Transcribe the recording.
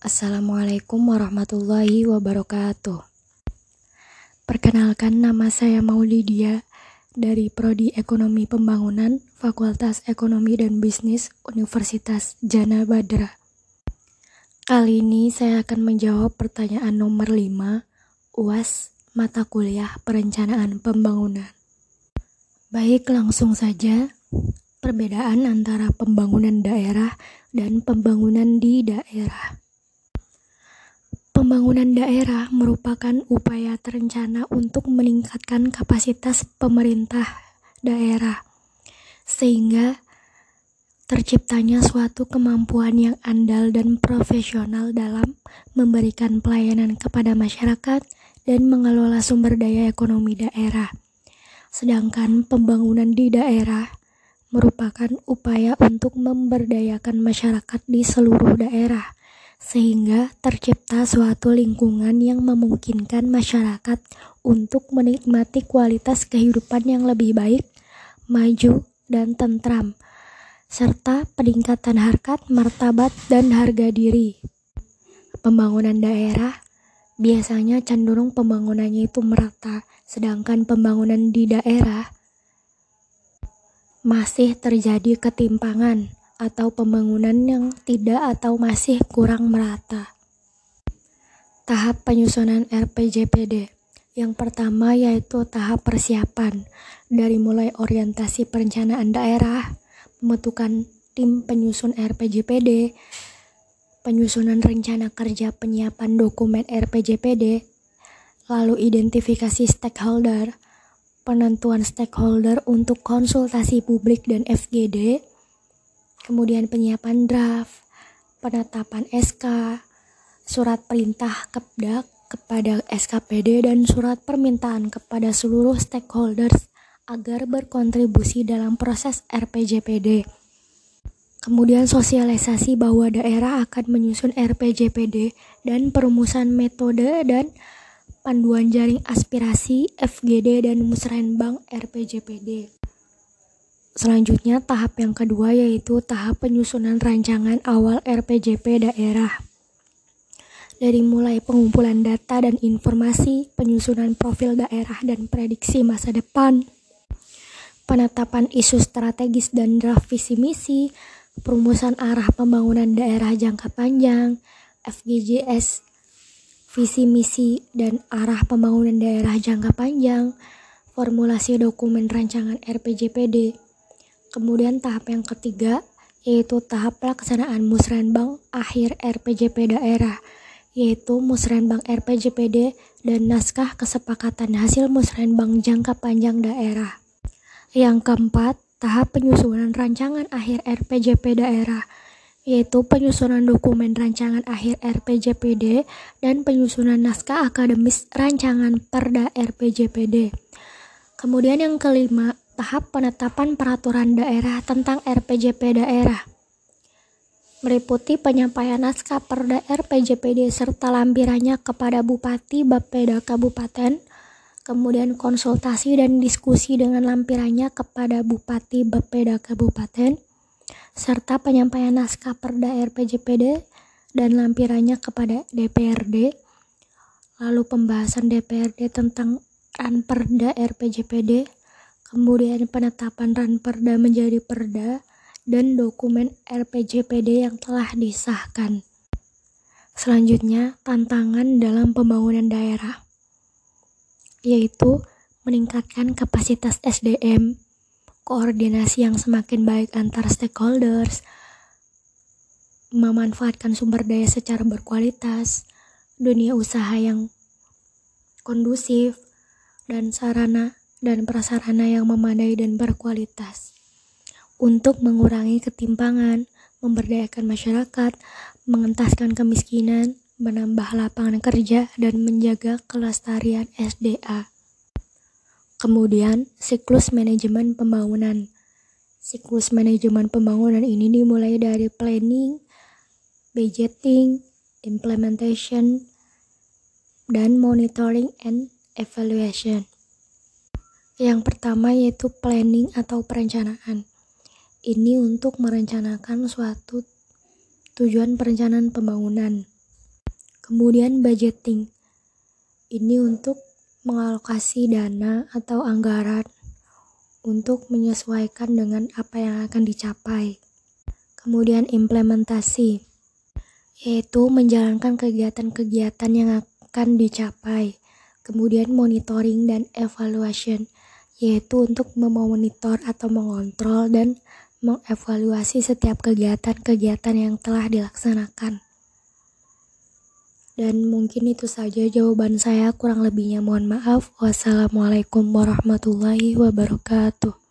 Assalamualaikum warahmatullahi wabarakatuh. Perkenalkan nama saya Maulidia dari Prodi Ekonomi Pembangunan Fakultas Ekonomi dan Bisnis Universitas Jana Badra. Kali ini saya akan menjawab pertanyaan nomor 5 UAS mata kuliah Perencanaan Pembangunan. Baik, langsung saja. Perbedaan antara pembangunan daerah dan pembangunan di daerah. Pembangunan daerah merupakan upaya terencana untuk meningkatkan kapasitas pemerintah daerah, sehingga terciptanya suatu kemampuan yang andal dan profesional dalam memberikan pelayanan kepada masyarakat dan mengelola sumber daya ekonomi daerah. Sedangkan pembangunan di daerah merupakan upaya untuk memberdayakan masyarakat di seluruh daerah sehingga tercipta suatu lingkungan yang memungkinkan masyarakat untuk menikmati kualitas kehidupan yang lebih baik, maju, dan tentram, serta peningkatan harkat, martabat, dan harga diri. Pembangunan daerah biasanya cenderung pembangunannya itu merata, sedangkan pembangunan di daerah masih terjadi ketimpangan atau pembangunan yang tidak atau masih kurang merata. Tahap penyusunan RPJPD yang pertama yaitu tahap persiapan dari mulai orientasi perencanaan daerah, pembentukan tim penyusun RPJPD, penyusunan rencana kerja penyiapan dokumen RPJPD, lalu identifikasi stakeholder, penentuan stakeholder untuk konsultasi publik dan FGD, kemudian penyiapan draft, penetapan SK, surat perintah Kepdak kepada SKPD dan surat permintaan kepada seluruh stakeholders agar berkontribusi dalam proses RPJPD. Kemudian sosialisasi bahwa daerah akan menyusun RPJPD dan perumusan metode dan panduan jaring aspirasi FGD dan musrenbang RPJPD. Selanjutnya, tahap yang kedua yaitu tahap penyusunan rancangan awal RPJP daerah. Dari mulai pengumpulan data dan informasi, penyusunan profil daerah dan prediksi masa depan, penetapan isu strategis dan draft visi misi, perumusan arah pembangunan daerah jangka panjang, FGJS, visi misi dan arah pembangunan daerah jangka panjang, formulasi dokumen rancangan RPJPD, Kemudian tahap yang ketiga yaitu tahap pelaksanaan musrenbang akhir RPJP daerah yaitu musrenbang RPJPD dan naskah kesepakatan hasil musrenbang jangka panjang daerah. Yang keempat, tahap penyusunan rancangan akhir RPJP daerah yaitu penyusunan dokumen rancangan akhir RPJPD dan penyusunan naskah akademis rancangan Perda RPJPD. Kemudian yang kelima, tahap penetapan peraturan daerah tentang RPJP daerah. Meliputi penyampaian naskah perda RPJPD serta lampirannya kepada Bupati Bapeda Kabupaten, kemudian konsultasi dan diskusi dengan lampirannya kepada Bupati Bapeda Kabupaten, serta penyampaian naskah perda RPJPD dan lampirannya kepada DPRD, lalu pembahasan DPRD tentang Ranperda RPJPD, kemudian penetapan ranperda menjadi perda, dan dokumen RPJPD yang telah disahkan. Selanjutnya, tantangan dalam pembangunan daerah, yaitu meningkatkan kapasitas SDM, koordinasi yang semakin baik antar stakeholders, memanfaatkan sumber daya secara berkualitas, dunia usaha yang kondusif, dan sarana dan prasarana yang memadai dan berkualitas. Untuk mengurangi ketimpangan, memberdayakan masyarakat, mengentaskan kemiskinan, menambah lapangan kerja, dan menjaga kelestarian SDA. Kemudian, siklus manajemen pembangunan. Siklus manajemen pembangunan ini dimulai dari planning, budgeting, implementation, dan monitoring and evaluation. Yang pertama yaitu planning atau perencanaan. Ini untuk merencanakan suatu tujuan perencanaan pembangunan. Kemudian budgeting. Ini untuk mengalokasi dana atau anggaran untuk menyesuaikan dengan apa yang akan dicapai. Kemudian implementasi, yaitu menjalankan kegiatan-kegiatan yang akan dicapai. Kemudian monitoring dan evaluation, yaitu untuk memonitor atau mengontrol dan mengevaluasi setiap kegiatan-kegiatan yang telah dilaksanakan. Dan mungkin itu saja jawaban saya, kurang lebihnya mohon maaf. Wassalamualaikum warahmatullahi wabarakatuh.